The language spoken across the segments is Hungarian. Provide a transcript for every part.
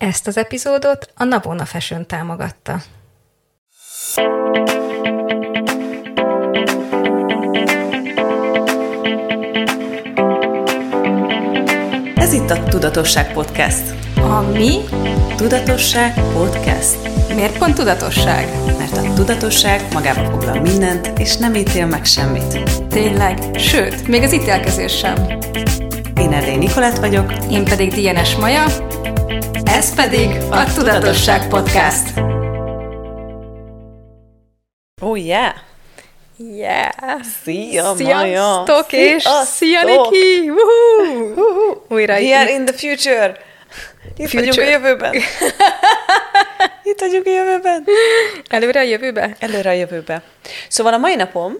Ezt az epizódot a Navona Fashion támogatta. Ez itt a Tudatosság Podcast. A mi? Tudatosság Podcast. Miért pont tudatosság? Mert a tudatosság magába foglal mindent, és nem ítél meg semmit. Tényleg, sőt, még az ítélkezés sem. Én Erdély Nikolát vagyok. Én pedig Dienes Maja. Ez pedig a Tudatosság Podcast. Oh yeah! Yeah! Szia, Maja! Sziasztok, és Sziasztok! szia, Niki! Újra We are in the future! Itt Future. vagyunk a jövőben. Itt vagyunk a jövőben. Előre a jövőbe? Előre a jövőbe. Szóval a mai napom,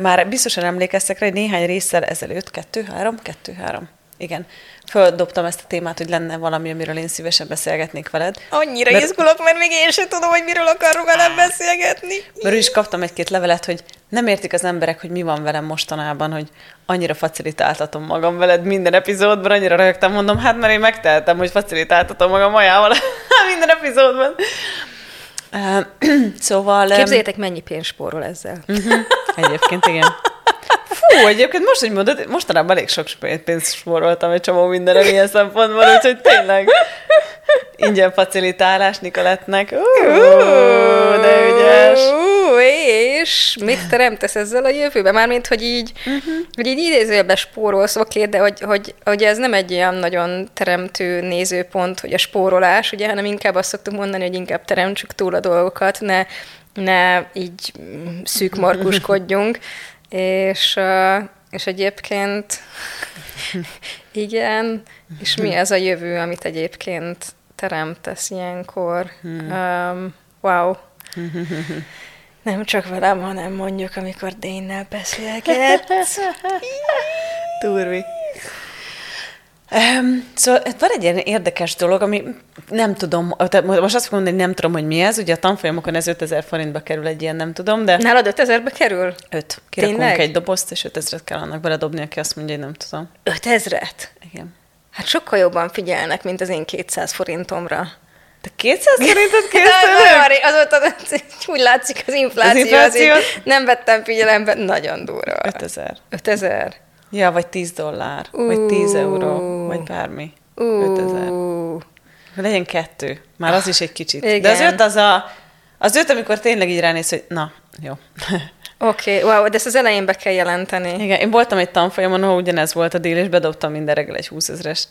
már biztosan emlékeztek rá, hogy néhány résszel ezelőtt, kettő-három, kettő-három, igen, földobtam ezt a témát, hogy lenne valami, amiről én szívesen beszélgetnék veled. Annyira Mert- izgulok, mert még én sem tudom, hogy miről akarok velem beszélgetni. Mert is kaptam egy-két levelet, hogy nem értik az emberek, hogy mi van velem mostanában, hogy annyira facilitáltatom magam veled minden epizódban, annyira rögtem, mondom, hát mert én megtehetem, hogy facilitáltatom magam majával minden epizódban. Szóval... Képzeljétek, mennyi pénz spórol ezzel. Egyébként igen. Fú, egyébként most, hogy mondod, mostanában elég sok pénzt spóroltam egy csomó mindenre ilyen szempontból, úgyhogy tényleg ingyen facilitálás Nikolettnek. Ú, de ügyes. Ú, és mit teremtesz ezzel a jövőbe? Mármint, hogy így, uh-huh. hogy így idézőjelben spórolsz, oké, de hogy, hogy, hogy, ez nem egy olyan nagyon teremtő nézőpont, hogy a spórolás, ugye, hanem inkább azt szoktuk mondani, hogy inkább teremtsük túl a dolgokat, ne, ne így mm, szűk markuskodjunk, és, és egyébként igen, és mi ez a jövő, amit egyébként teremtesz ilyenkor? Um, wow. Nem csak velem, hanem mondjuk, amikor Dénnel beszélgetsz. Turvi. Um, szóval hát van egy ilyen érdekes dolog, ami nem tudom, tehát most azt fogom mondani, hogy nem tudom, hogy mi ez. Ugye a tanfolyamokon ez 5000 forintba kerül egy ilyen, nem tudom, de Nálad 5000-be kerül? öt. Kirakunk Tényleg? egy dobozt, és 5000 kell annak beledobni, aki azt mondja, hogy nem tudom. 5000-et? Igen. Hát sokkal jobban figyelnek, mint az én 200 forintomra. Te 200 forintot készülök? Azóta úgy látszik az infláció, Az infláció? nem vettem figyelembe, nagyon durva. 5000. 5000. Ja, vagy 10 dollár, vagy 10 euró, vagy bármi. 5000. Ú, Legyen kettő. Már az is egy kicsit. Igen. De az öt az a... Az öt, amikor tényleg így ránéz, hogy na, jó. Oké, okay, wow, de ezt az elején be kell jelenteni. Igen, én voltam egy tanfolyamon, ahol ugyanez volt a díl, és bedobtam minden reggel egy 20 ezerest.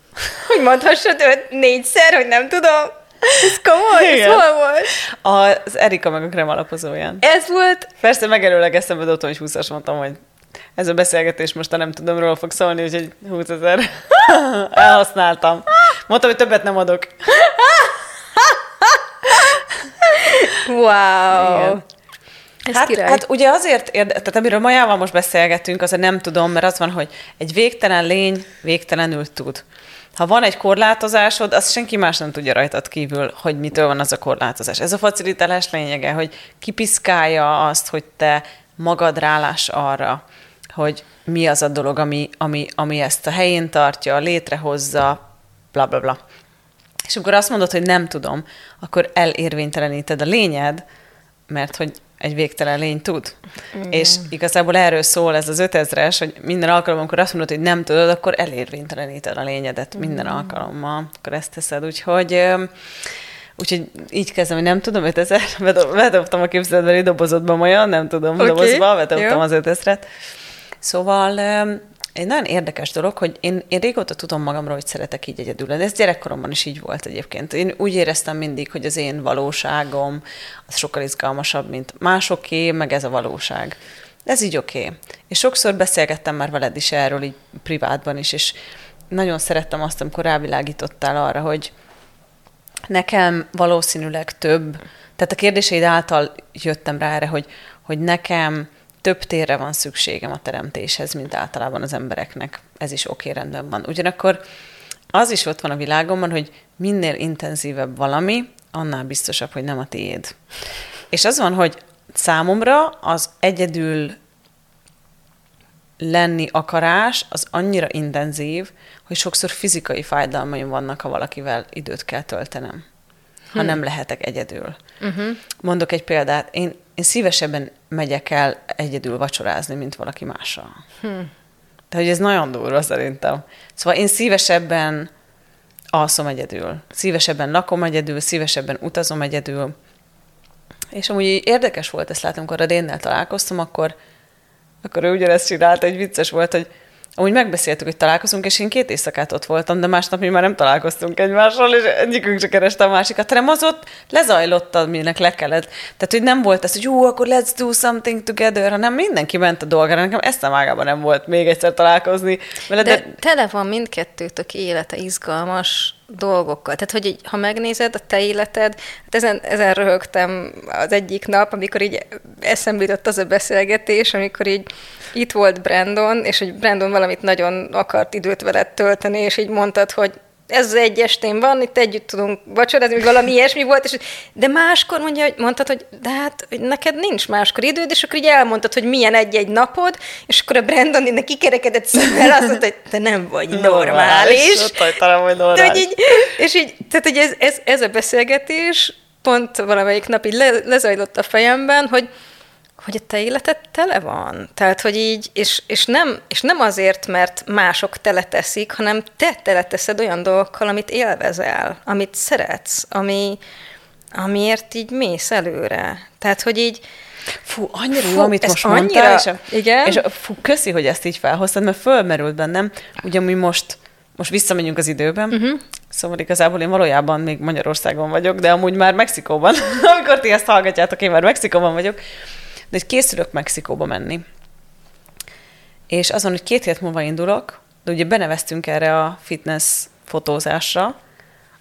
Hogy mondhassad öt, négyszer, hogy nem tudom. Ez komoly? Ez Igen. hol volt? Az Erika meg a krem alapozóján. Ez volt Persze megelőlegeztem, bedobtam egy 20-as, mondtam, hogy ez a beszélgetés most a nem tudom, róla fog szólni, úgyhogy 20 ezer. Elhasználtam. Mondtam, hogy többet nem adok. Wow. Igen. Ez Hát, király. hát ugye azért, érde, tehát amiről Majával most beszélgetünk, azért nem tudom, mert az van, hogy egy végtelen lény végtelenül tud. Ha van egy korlátozásod, azt senki más nem tudja rajtad kívül, hogy mitől van az a korlátozás. Ez a facilitálás lényege, hogy kipiszkálja azt, hogy te magad rálás arra, hogy mi az a dolog, ami, ami, ami ezt a helyén tartja, létrehozza, bla bla bla. És amikor azt mondod, hogy nem tudom, akkor elérvényteleníted a lényed, mert hogy egy végtelen lény tud. Mm. És igazából erről szól ez az 5000-es, hogy minden alkalommal, amikor azt mondod, hogy nem tudod, akkor elérvényteleníted a lényedet minden alkalommal, akkor ezt teszed. Úgyhogy, úgyhogy így kezdem, hogy nem tudom, 5000, bedob, bedobtam a képzeletbeli dobozodba olyan, nem tudom, okay. dobozba, bedobtam jó. az 5000-et. Szóval egy nagyon érdekes dolog, hogy én, én régóta tudom magamról, hogy szeretek így egyedül lenni. Ez gyerekkoromban is így volt egyébként. Én úgy éreztem mindig, hogy az én valóságom az sokkal izgalmasabb, mint másoké, meg ez a valóság. Ez így oké. Okay. És sokszor beszélgettem már veled is erről, így privátban is, és nagyon szerettem azt, amikor rávilágítottál arra, hogy nekem valószínűleg több, tehát a kérdéseid által jöttem rá erre, hogy, hogy nekem több térre van szükségem a teremtéshez, mint általában az embereknek. Ez is oké, rendben van. Ugyanakkor az is ott van a világomban, hogy minél intenzívebb valami, annál biztosabb, hogy nem a tiéd. És az van, hogy számomra az egyedül lenni akarás az annyira intenzív, hogy sokszor fizikai fájdalmaim vannak, ha valakivel időt kell töltenem. Ha hm. nem lehetek egyedül. Uh-huh. Mondok egy példát. Én, én szívesebben megyek el egyedül vacsorázni, mint valaki mással. Hm. Tehát, hogy ez nagyon durva szerintem. Szóval én szívesebben alszom egyedül, szívesebben lakom egyedül, szívesebben utazom egyedül. És amúgy érdekes volt ezt látni, amikor a Dénnel találkoztam, akkor, akkor ő ugyanezt csinált, egy vicces volt, hogy Amúgy megbeszéltük, hogy találkozunk, és én két éjszakát ott voltam, de másnap mi már nem találkoztunk egymással, és egyikünk se kereste a másikat, hanem az ott lezajlott, aminek le kellett. Tehát, hogy nem volt ez, hogy jó, akkor let's do something together, hanem mindenki ment a dolgára. Nekem ezt a mágában nem volt még egyszer találkozni. Vele, de, de tele van mindkettőtök élete izgalmas dolgokkal. Tehát, hogy így, ha megnézed a te életed, hát ezen, ezen röhögtem az egyik nap, amikor így eszembe jutott az a beszélgetés, amikor így itt volt Brandon, és hogy Brandon valamit nagyon akart időt veled tölteni, és így mondtad, hogy ez az egy estén van, itt együtt tudunk vacsorázni, vagy valami ilyesmi volt, és de máskor mondja, hogy mondtad, hogy de hát hogy neked nincs máskor időd, és akkor így elmondtad, hogy milyen egy-egy napod, és akkor a Brandon innen kikerekedett szemmel, azt mondta, hogy te nem vagy normális. normális. De, hogy így, és így, tehát hogy ez, ez, ez a beszélgetés pont valamelyik nap így le, lezajlott a fejemben, hogy, hogy a te életed tele van. Tehát, hogy így, és, és, nem, és nem azért, mert mások teleteszik, hanem te teleteszed olyan dolgokkal, amit élvezel, amit szeretsz, ami, amiért így mész előre. Tehát, hogy így, Fú, annyira jó, amit most annyira, mondtál, és, a, igen? és a, fú, köszi, hogy ezt így felhoztad, mert fölmerült bennem, ugye mi most, most visszamegyünk az időben, uh-huh. szóval igazából én valójában még Magyarországon vagyok, de amúgy már Mexikóban, amikor ti ezt hallgatjátok, én már Mexikóban vagyok, de hogy készülök Mexikóba menni. És azon, hogy két hét múlva indulok, de ugye beneveztünk erre a fitness fotózásra,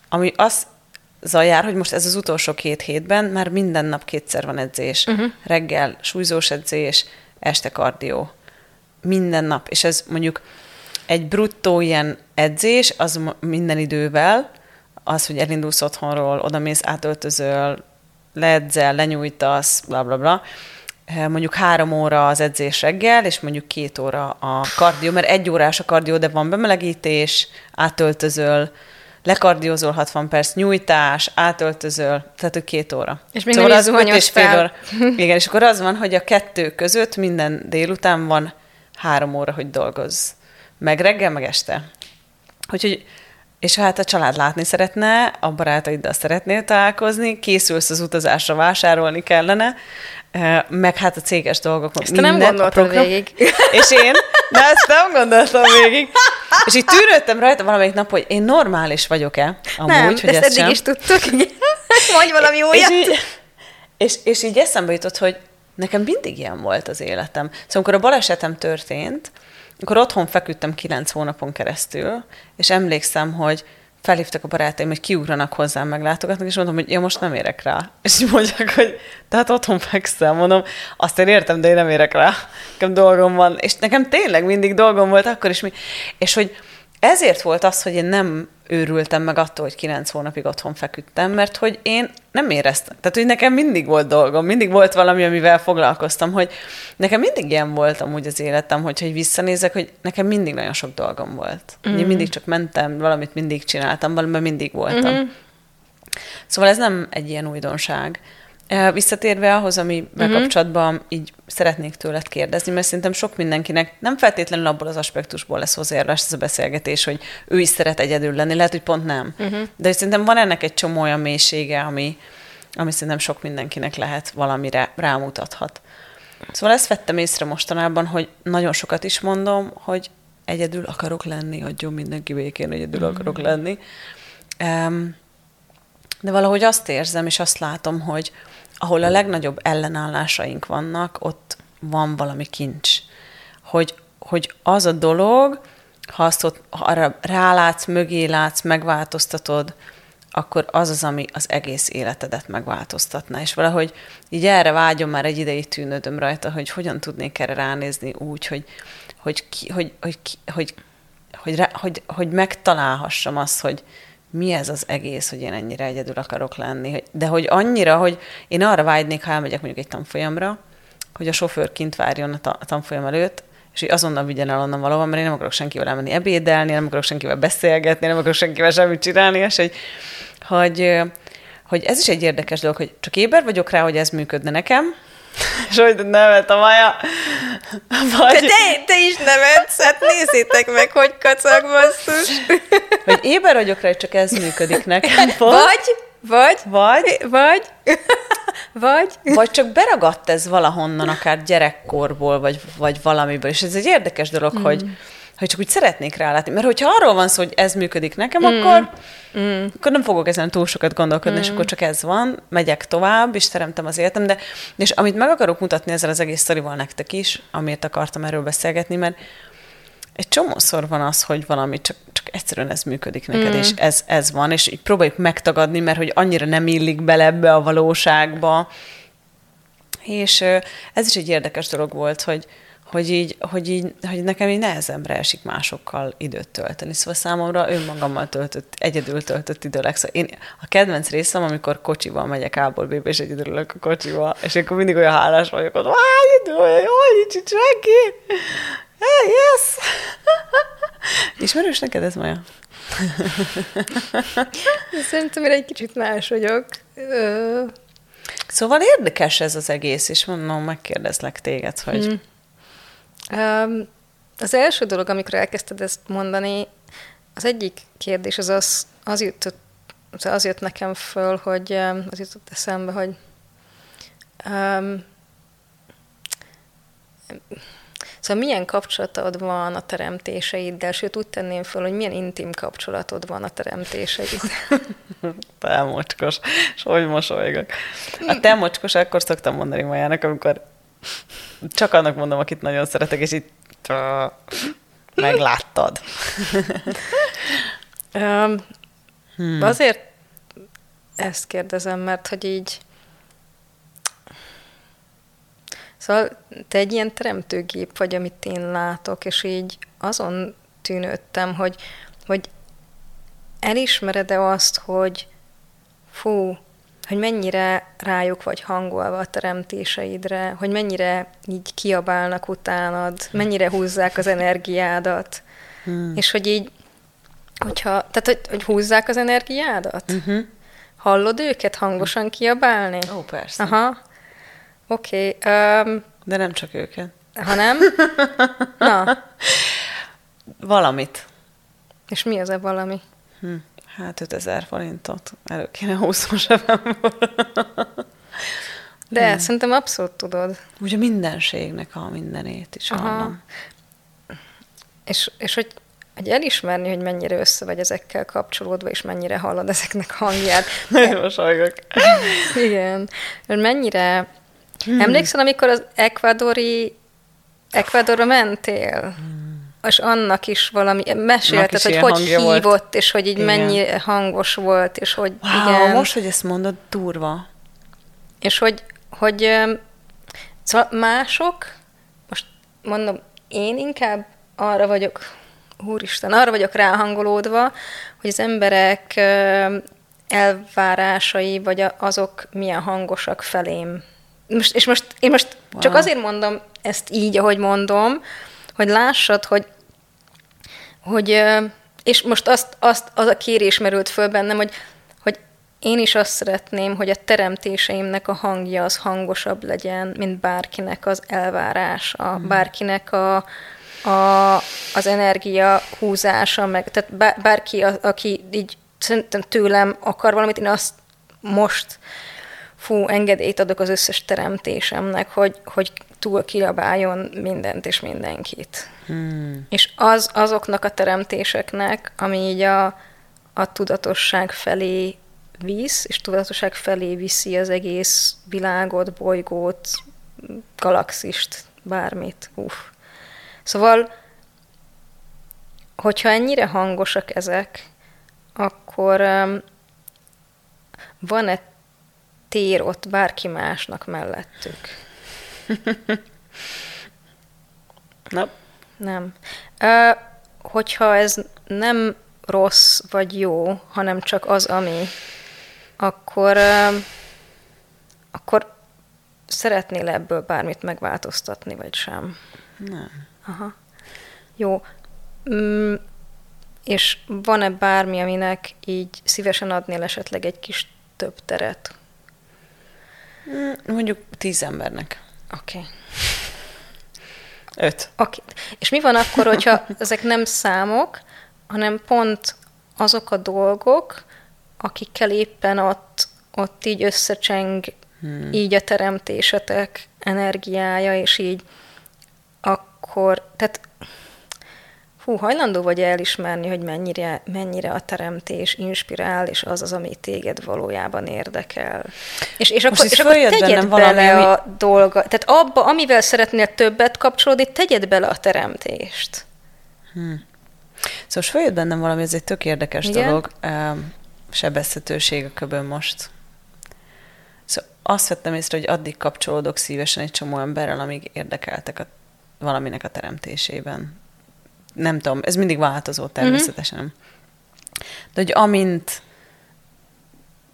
ami az zajár, hogy most ez az utolsó két hétben már minden nap kétszer van edzés. Uh-huh. Reggel súlyzós edzés, este kardió. Minden nap. És ez mondjuk egy bruttó ilyen edzés, az minden idővel, az, hogy elindulsz otthonról, odamész, átöltözöl, leedzel, lenyújtasz, bla bla bla, mondjuk három óra az edzés reggel, és mondjuk két óra a kardió, mert egy órás a kardió, de van bemelegítés, átöltözöl, lekardiózol 60 perc, nyújtás, átöltözöl, tehát hogy két óra. És még szóval az és fél óra. Igen, és akkor az van, hogy a kettő között minden délután van három óra, hogy dolgozz. Meg reggel, meg este. Úgyhogy és hát a család látni szeretne, a barátaiddal szeretnél találkozni, készülsz az utazásra, vásárolni kellene, meg hát a céges dolgok. Ezt minden, nem gondoltam végig. És én, de ezt nem gondoltam végig. És így tűrődtem rajta valamelyik nap, hogy én normális vagyok-e amúgy, nem, hogy ezt, ezt eddig sem. is tudtuk. Mondj valami újat. És így, és, és így eszembe jutott, hogy nekem mindig ilyen volt az életem. Szóval amikor a balesetem történt, akkor otthon feküdtem kilenc hónapon keresztül, és emlékszem, hogy felhívtak a barátaim, hogy kiugranak hozzám, meglátogatnak, és mondom, hogy én most nem érek rá. És mondják, hogy tehát otthon fekszem, mondom, azt én értem, de én nem érek rá. Nekem dolgom van. És nekem tényleg mindig dolgom volt akkor is. Mi... És hogy ezért volt az, hogy én nem őrültem meg attól, hogy kilenc hónapig otthon feküdtem, mert hogy én nem éreztem. Tehát, hogy nekem mindig volt dolgom, mindig volt valami, amivel foglalkoztam, hogy nekem mindig ilyen volt amúgy az életem, hogyha hogy visszanézek, hogy nekem mindig nagyon sok dolgom volt. Mm. Én mindig csak mentem, valamit mindig csináltam, valamiben mindig voltam. Mm-hmm. Szóval ez nem egy ilyen újdonság. Visszatérve ahhoz, ami uh-huh. kapcsolatban így szeretnék tőled kérdezni, mert szerintem sok mindenkinek nem feltétlenül abból az aspektusból lesz hozzájárulás ez a beszélgetés, hogy ő is szeret egyedül lenni, lehet, hogy pont nem. Uh-huh. De szerintem van ennek egy csomó olyan mélysége, ami, ami szerintem sok mindenkinek lehet valamire rámutathat. Szóval ezt vettem észre mostanában, hogy nagyon sokat is mondom, hogy egyedül akarok lenni, adjon mindenki békén, egyedül uh-huh. akarok lenni. Um, de valahogy azt érzem, és azt látom, hogy, ahol a legnagyobb ellenállásaink vannak, ott van valami kincs. Hogy, hogy az a dolog, ha azt ott, ha arra rálátsz, mögé látsz, megváltoztatod, akkor az az, ami az egész életedet megváltoztatná. És valahogy így erre vágyom, már egy ideig tűnődöm rajta, hogy hogyan tudnék erre ránézni úgy, hogy, hogy, ki, hogy, hogy, hogy, hogy, hogy, hogy, hogy megtalálhassam azt, hogy, mi ez az egész, hogy én ennyire egyedül akarok lenni. De hogy annyira, hogy én arra vágynék, ha elmegyek mondjuk egy tanfolyamra, hogy a sofőr kint várjon a tanfolyam előtt, és hogy azonnal vigyen el onnan valahol, mert én nem akarok senkivel elmenni ebédelni, nem akarok senkivel beszélgetni, nem akarok senkivel semmit csinálni, és hogy, hogy, hogy ez is egy érdekes dolog, hogy csak éber vagyok rá, hogy ez működne nekem, és hogy nevet a Maja. Vagy... Te, te is nevetsz, hát nézzétek meg, hogy kacag basszus. Vagy éber vagyok rá, hogy csak ez működik nekem. Vagy, vagy, vagy, vagy, vagy, vagy csak beragadt ez valahonnan, akár gyerekkorból, vagy, vagy valamiből. És ez egy érdekes dolog, mm. hogy, hogy csak úgy szeretnék rálátni. Mert hogyha arról van szó, hogy ez működik nekem, mm. akkor, mm. akkor nem fogok ezen túl sokat gondolkodni, mm. és akkor csak ez van, megyek tovább, és teremtem az életem. De, és amit meg akarok mutatni ezzel az egész sztorival nektek is, amiért akartam erről beszélgetni, mert egy csomószor van az, hogy valami csak, csak egyszerűen ez működik neked, mm. és ez, ez van, és így próbáljuk megtagadni, mert hogy annyira nem illik bele ebbe a valóságba. És ez is egy érdekes dolog volt, hogy, hogy így, hogy így, hogy nekem így nehezembre esik másokkal időt tölteni. Szóval számomra önmagammal töltött, egyedül töltött idő legszor. Én, a kedvenc részem, amikor kocsival megyek A-ból B-be, és egyedül ülök a kocsival, és akkor mindig olyan hálás vagyok, hogy idő, olyan jó, nincs itt senki. Hey, yes! Ismerős neked ez, Maja? Szerintem én egy kicsit más vagyok. Szóval érdekes ez az egész, és mondom, megkérdezlek téged, hogy... Hmm. Um, az első dolog, amikor elkezdted ezt mondani, az egyik kérdés az az, az jutott, az jött nekem föl, hogy az jutott eszembe, hogy um, Szóval milyen kapcsolatod van a teremtéseiddel, sőt úgy tenném föl, hogy milyen intim kapcsolatod van a teremtéseiddel. te mocskos, és hogy mosolygok. A te mocskos, akkor szoktam mondani Majának, amikor csak annak mondom, akit nagyon szeretek, és itt megláttad. um, hmm. Azért ezt kérdezem, mert hogy így Szóval te egy ilyen teremtőgép vagy, amit én látok, és így azon tűnődtem, hogy, hogy elismered-e azt, hogy fú, hogy mennyire rájuk vagy hangolva a teremtéseidre, hogy mennyire így kiabálnak utánad, mennyire húzzák az energiádat, hmm. és hogy így, hogyha, tehát hogy, hogy húzzák az energiádat? Uh-huh. Hallod őket hangosan kiabálni? Ó, persze. Aha. Oké. Okay, um, De nem csak őket. Ha nem? Na. Valamit. És mi az a valami? Hm. Hát 5000 forintot elő kéne húznom zsebemből. De hmm. szerintem abszolút tudod. Ugye mindenségnek a mindenét is Aha. És, és hogy, hogy elismerni, hogy mennyire össze vagy ezekkel kapcsolódva, és mennyire hallod ezeknek hangját. Nagyon mosolygok. Igen. Mennyire... Hmm. Emlékszel, amikor az ekvadori Ekvadorra mentél? Hmm és annak is valami, mesélted, hogy hogy hívott, volt. és hogy így igen. mennyi hangos volt, és hogy wow, igen. most, hogy ezt mondod, durva. És hogy, hogy szóval mások, most mondom, én inkább arra vagyok, úristen, arra vagyok ráhangolódva, hogy az emberek elvárásai, vagy azok milyen hangosak felém. Most, és most én most wow. csak azért mondom ezt így, ahogy mondom, hogy lássad, hogy, hogy és most azt, azt, az a kérés merült föl bennem, hogy, hogy én is azt szeretném, hogy a teremtéseimnek a hangja az hangosabb legyen, mint bárkinek az elvárása, mm. bárkinek a, a, az energia húzása, meg, tehát bárki, a, aki így szerintem tőlem akar valamit, én azt most fú, engedélyt adok az összes teremtésemnek, hogy, hogy túl kiabáljon mindent és mindenkit. Hmm. És az azoknak a teremtéseknek, ami így a, a tudatosság felé visz, és tudatosság felé viszi az egész világot, bolygót, galaxist, bármit. Uff. Szóval, hogyha ennyire hangosak ezek, akkor um, van-e tér ott bárki másnak mellettük? Nem. Nem. Ö, hogyha ez nem rossz vagy jó, hanem csak az, ami, akkor, ö, akkor szeretnél ebből bármit megváltoztatni, vagy sem? Nem. Aha. Jó. Mm, és van-e bármi, aminek így szívesen adnél esetleg egy kis több teret? Mm, mondjuk tíz embernek. Oké. Okay. Öt. Okay. És mi van akkor, hogyha ezek nem számok, hanem pont azok a dolgok, akikkel éppen ott, ott így összecseng hmm. így a teremtésetek energiája, és így akkor, tehát hú, hajlandó vagy elismerni, hogy mennyire, mennyire a teremtés inspirál, és az az, ami téged valójában érdekel. És, és akkor, és akkor tegyed bele valami, a ami... dolga, tehát abba, amivel szeretnél többet kapcsolódni, tegyed bele a teremtést. Hmm. Szóval följött bennem valami, ez egy tök érdekes Igen? dolog, sebezhetőség a köbön most. Szóval azt vettem észre, hogy addig kapcsolódok szívesen egy csomó emberrel, amíg érdekeltek a, valaminek a teremtésében. Nem tudom, ez mindig változó természetesen. Mm-hmm. De hogy amint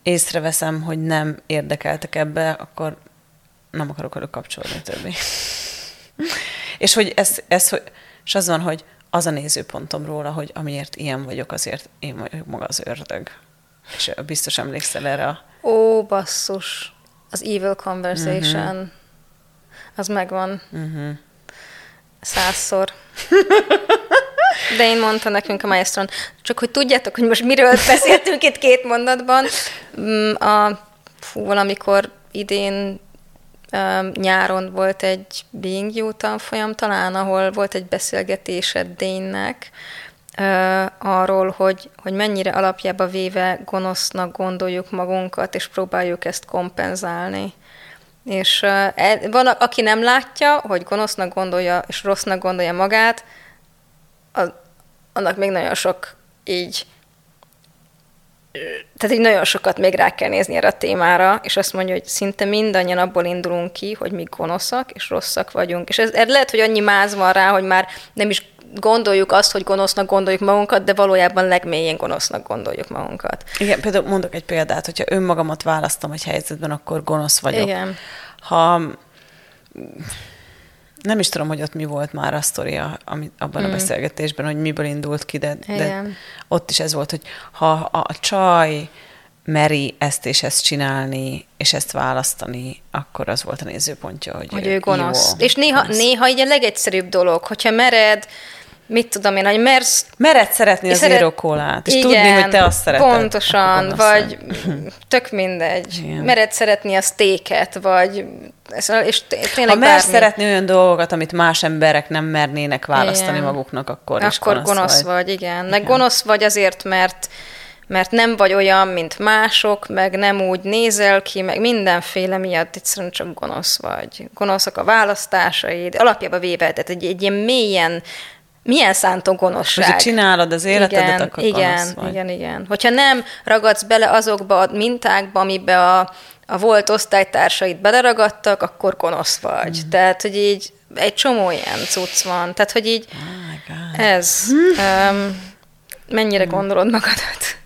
észreveszem, hogy nem érdekeltek ebbe, akkor nem akarok velük kapcsolódni többé. és hogy ez, ez, hogy, és az van, hogy az a nézőpontom róla, hogy amiért ilyen vagyok, azért én vagyok maga az ördög. És biztos emlékszel erre a... Ó, basszus. Az Evil Conversation. Uh-huh. Az megvan. Uh-huh. Százszor. De én mondta nekünk a maestron. Csak hogy tudjátok, hogy most miről beszéltünk itt két mondatban. Mm, a, fú, valamikor idén nyáron volt egy Being You tanfolyam talán, ahol volt egy beszélgetése Dénnek, arról, hogy, hogy mennyire alapjába véve gonosznak gondoljuk magunkat, és próbáljuk ezt kompenzálni. És e, van, aki nem látja, hogy gonosznak gondolja, és rossznak gondolja magát, az, annak még nagyon sok így tehát így nagyon sokat még rá kell nézni erre a témára, és azt mondja, hogy szinte mindannyian abból indulunk ki, hogy mi gonoszak és rosszak vagyunk. És ez, ez lehet, hogy annyi máz van rá, hogy már nem is gondoljuk azt, hogy gonosznak gondoljuk magunkat, de valójában legmélyén gonosznak gondoljuk magunkat. Igen, például mondok egy példát, hogyha önmagamat választom egy helyzetben, akkor gonosz vagyok. Igen. Ha nem is tudom, hogy ott mi volt már a sztoria ami, abban mm. a beszélgetésben, hogy miből indult ki, de, de ott is ez volt, hogy ha a, csaj meri ezt és ezt csinálni, és ezt választani, akkor az volt a nézőpontja, hogy, hogy ő gonosz. Jó, és néha, gonosz. néha így a legegyszerűbb dolog, hogyha mered mit tudom én, hogy mersz... Mered szeretni az szeret... és igen, tudni, hogy te azt szereted. pontosan, vagy tök mindegy. Igen. Mered szeretni a sztéket, vagy... És tényleg ha mersz bármi. szeretni olyan dolgokat, amit más emberek nem mernének választani igen. maguknak, akkor, akkor is gonosz, gonosz vagy. vagy. igen. Meg igen. gonosz vagy azért, mert mert nem vagy olyan, mint mások, meg nem úgy nézel ki, meg mindenféle miatt egyszerűen csak gonosz vagy. Gonoszak a választásaid, alapjába véve, tehát egy, egy ilyen mélyen milyen szántó gonoszság. Hogyha csinálod az életedet, igen, akkor igen, vagy. Igen, igen, Hogyha nem ragadsz bele azokba a mintákba, amibe a, a volt osztálytársait beleragadtak, akkor gonosz vagy. Mm. Tehát, hogy így egy csomó ilyen cucc van. Tehát, hogy így oh ez. Um, mennyire mm. gondolod magadat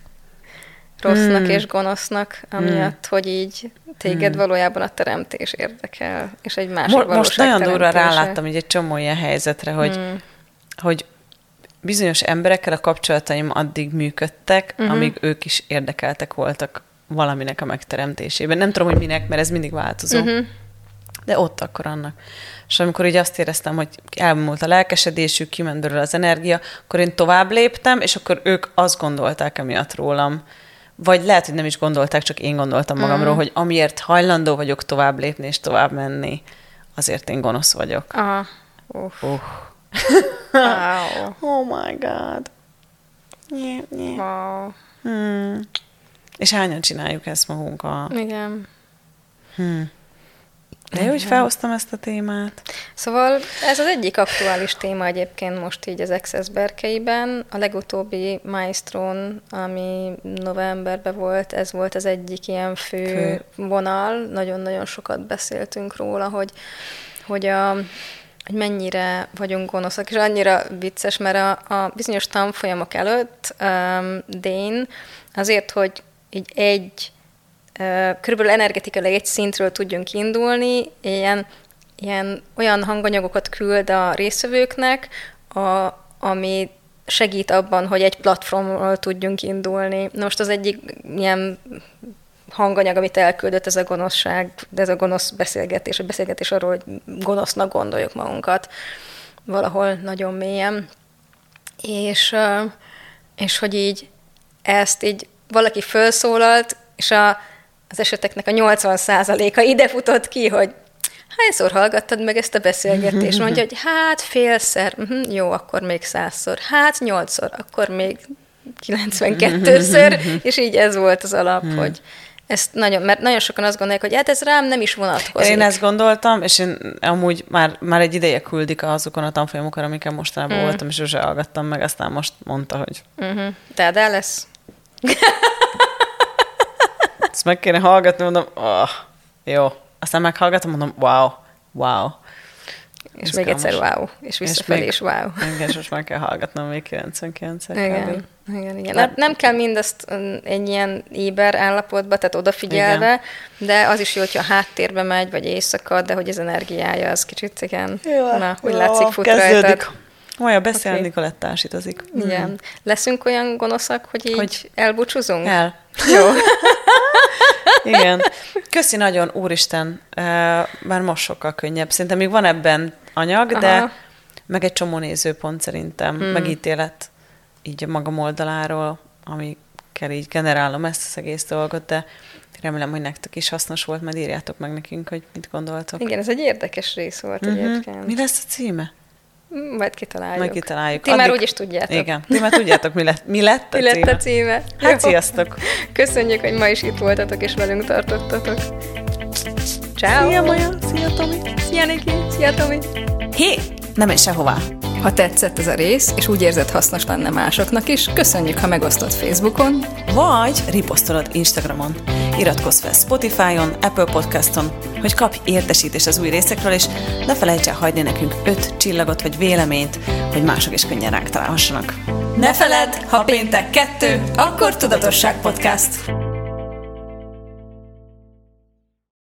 rossznak mm. és gonosznak, amiatt, mm. hogy így téged mm. valójában a teremtés érdekel, és egy másik Mo- Most nagyon durva ráláttam így egy csomó ilyen helyzetre, hogy mm hogy bizonyos emberekkel a kapcsolataim addig működtek, uh-huh. amíg ők is érdekeltek voltak valaminek a megteremtésében. Nem tudom, hogy minek, mert ez mindig változó. Uh-huh. De ott akkor annak. És amikor így azt éreztem, hogy elmúlt a lelkesedésük, kiment belőle az energia, akkor én tovább léptem, és akkor ők azt gondolták emiatt rólam. Vagy lehet, hogy nem is gondolták, csak én gondoltam magamról, uh-huh. hogy amiért hajlandó vagyok tovább lépni és tovább menni, azért én gonosz vagyok. Aha. Uh. Uh. Wow. oh my god. Yeah, yeah. Wow. Hmm. És hányan csináljuk ezt magunkkal? Igen. Hmm. De jó, hogy felhoztam ezt a témát. Szóval ez az egyik aktuális téma egyébként most így az Access berkeiben. A legutóbbi Maestron, ami novemberben volt, ez volt az egyik ilyen fő, fő. vonal. Nagyon-nagyon sokat beszéltünk róla, hogy, hogy a hogy mennyire vagyunk gonoszak, és annyira vicces, mert a, a bizonyos tanfolyamok előtt um, Dén azért, hogy így egy, uh, körülbelül energetikailag egy szintről tudjunk indulni, ilyen ilyen olyan hanganyagokat küld a részvevőknek, a, ami segít abban, hogy egy platformról tudjunk indulni. Na most az egyik ilyen hanganyag, amit elküldött, ez a gonoszság, de ez a gonosz beszélgetés, a beszélgetés arról, hogy gonosznak gondoljuk magunkat valahol nagyon mélyen. És, és hogy így ezt így valaki felszólalt, és a, az eseteknek a 80%-a ide futott ki, hogy hányszor hallgattad meg ezt a beszélgetést? Mondja, hogy hát félszer, uh-huh, jó, akkor még százszor, hát nyolcszor, akkor még 92-ször, és így ez volt az alap, hmm. hogy ezt nagyon, mert nagyon sokan azt gondolják, hogy hát ez rám nem is vonatkozik. Én ezt gondoltam, és én amúgy már, már egy ideje küldik azokon a tanfolyamokon, amiken mostanában hmm. voltam, és sose hallgattam meg, aztán most mondta, hogy... Uh-huh. Tehát el lesz. Ezt meg kéne hallgatni, mondom, oh, jó. Aztán meghallgatom, mondom, wow, wow. És Ez még egyszer wow, és visszafelé is wow. Igen, és most már kell hallgatnom még 99 Igen, igen, igen. Nem, nem kell mindezt egy ilyen éber állapotba, tehát odafigyelve, igen. de az is jó, hogyha háttérbe megy, vagy éjszaka, de hogy az energiája az kicsit, igen. Jó, Na, úgy jó, látszik fut kezdődik. rajtad. Olyan beszélni, okay. Nikolett társítozik. Igen. Mm. Leszünk olyan gonoszak, hogy így hogy elbúcsúzunk? El. Jó. Igen. Köszi nagyon, úristen. Már most sokkal könnyebb. Szerintem még van ebben anyag, Aha. de meg egy csomó nézőpont szerintem, hmm. megítélet így a magam oldaláról, amikkel így generálom ezt az egész dolgot, de remélem, hogy nektek is hasznos volt, majd írjátok meg nekünk, hogy mit gondoltok. Igen, ez egy érdekes rész volt uh-huh. egyébként. Mi lesz a címe? Majd kitaláljuk. Majd kitaláljuk. Ti Addig... már úgyis tudjátok. Igen, ti már tudjátok, mi lett, mi lett a mi címe. lett a címe. Hát sziasztok! Köszönjük, hogy ma is itt voltatok és velünk tartottatok. Ciao. Szia Maja, szia Tomi. Szia Niki, szia Tomi. Hé, nem menj sehová. Ha tetszett ez a rész, és úgy érzed hasznos lenne másoknak is, köszönjük, ha megosztod Facebookon, vagy riposztolod Instagramon. Iratkozz fel Spotify-on, Apple Podcaston, hogy kapj értesítést az új részekről, és ne felejts el hagyni nekünk öt csillagot vagy véleményt, hogy mások is könnyen ránk találhassanak. Ne feledd, ha péntek kettő, akkor Tudatosság Podcast.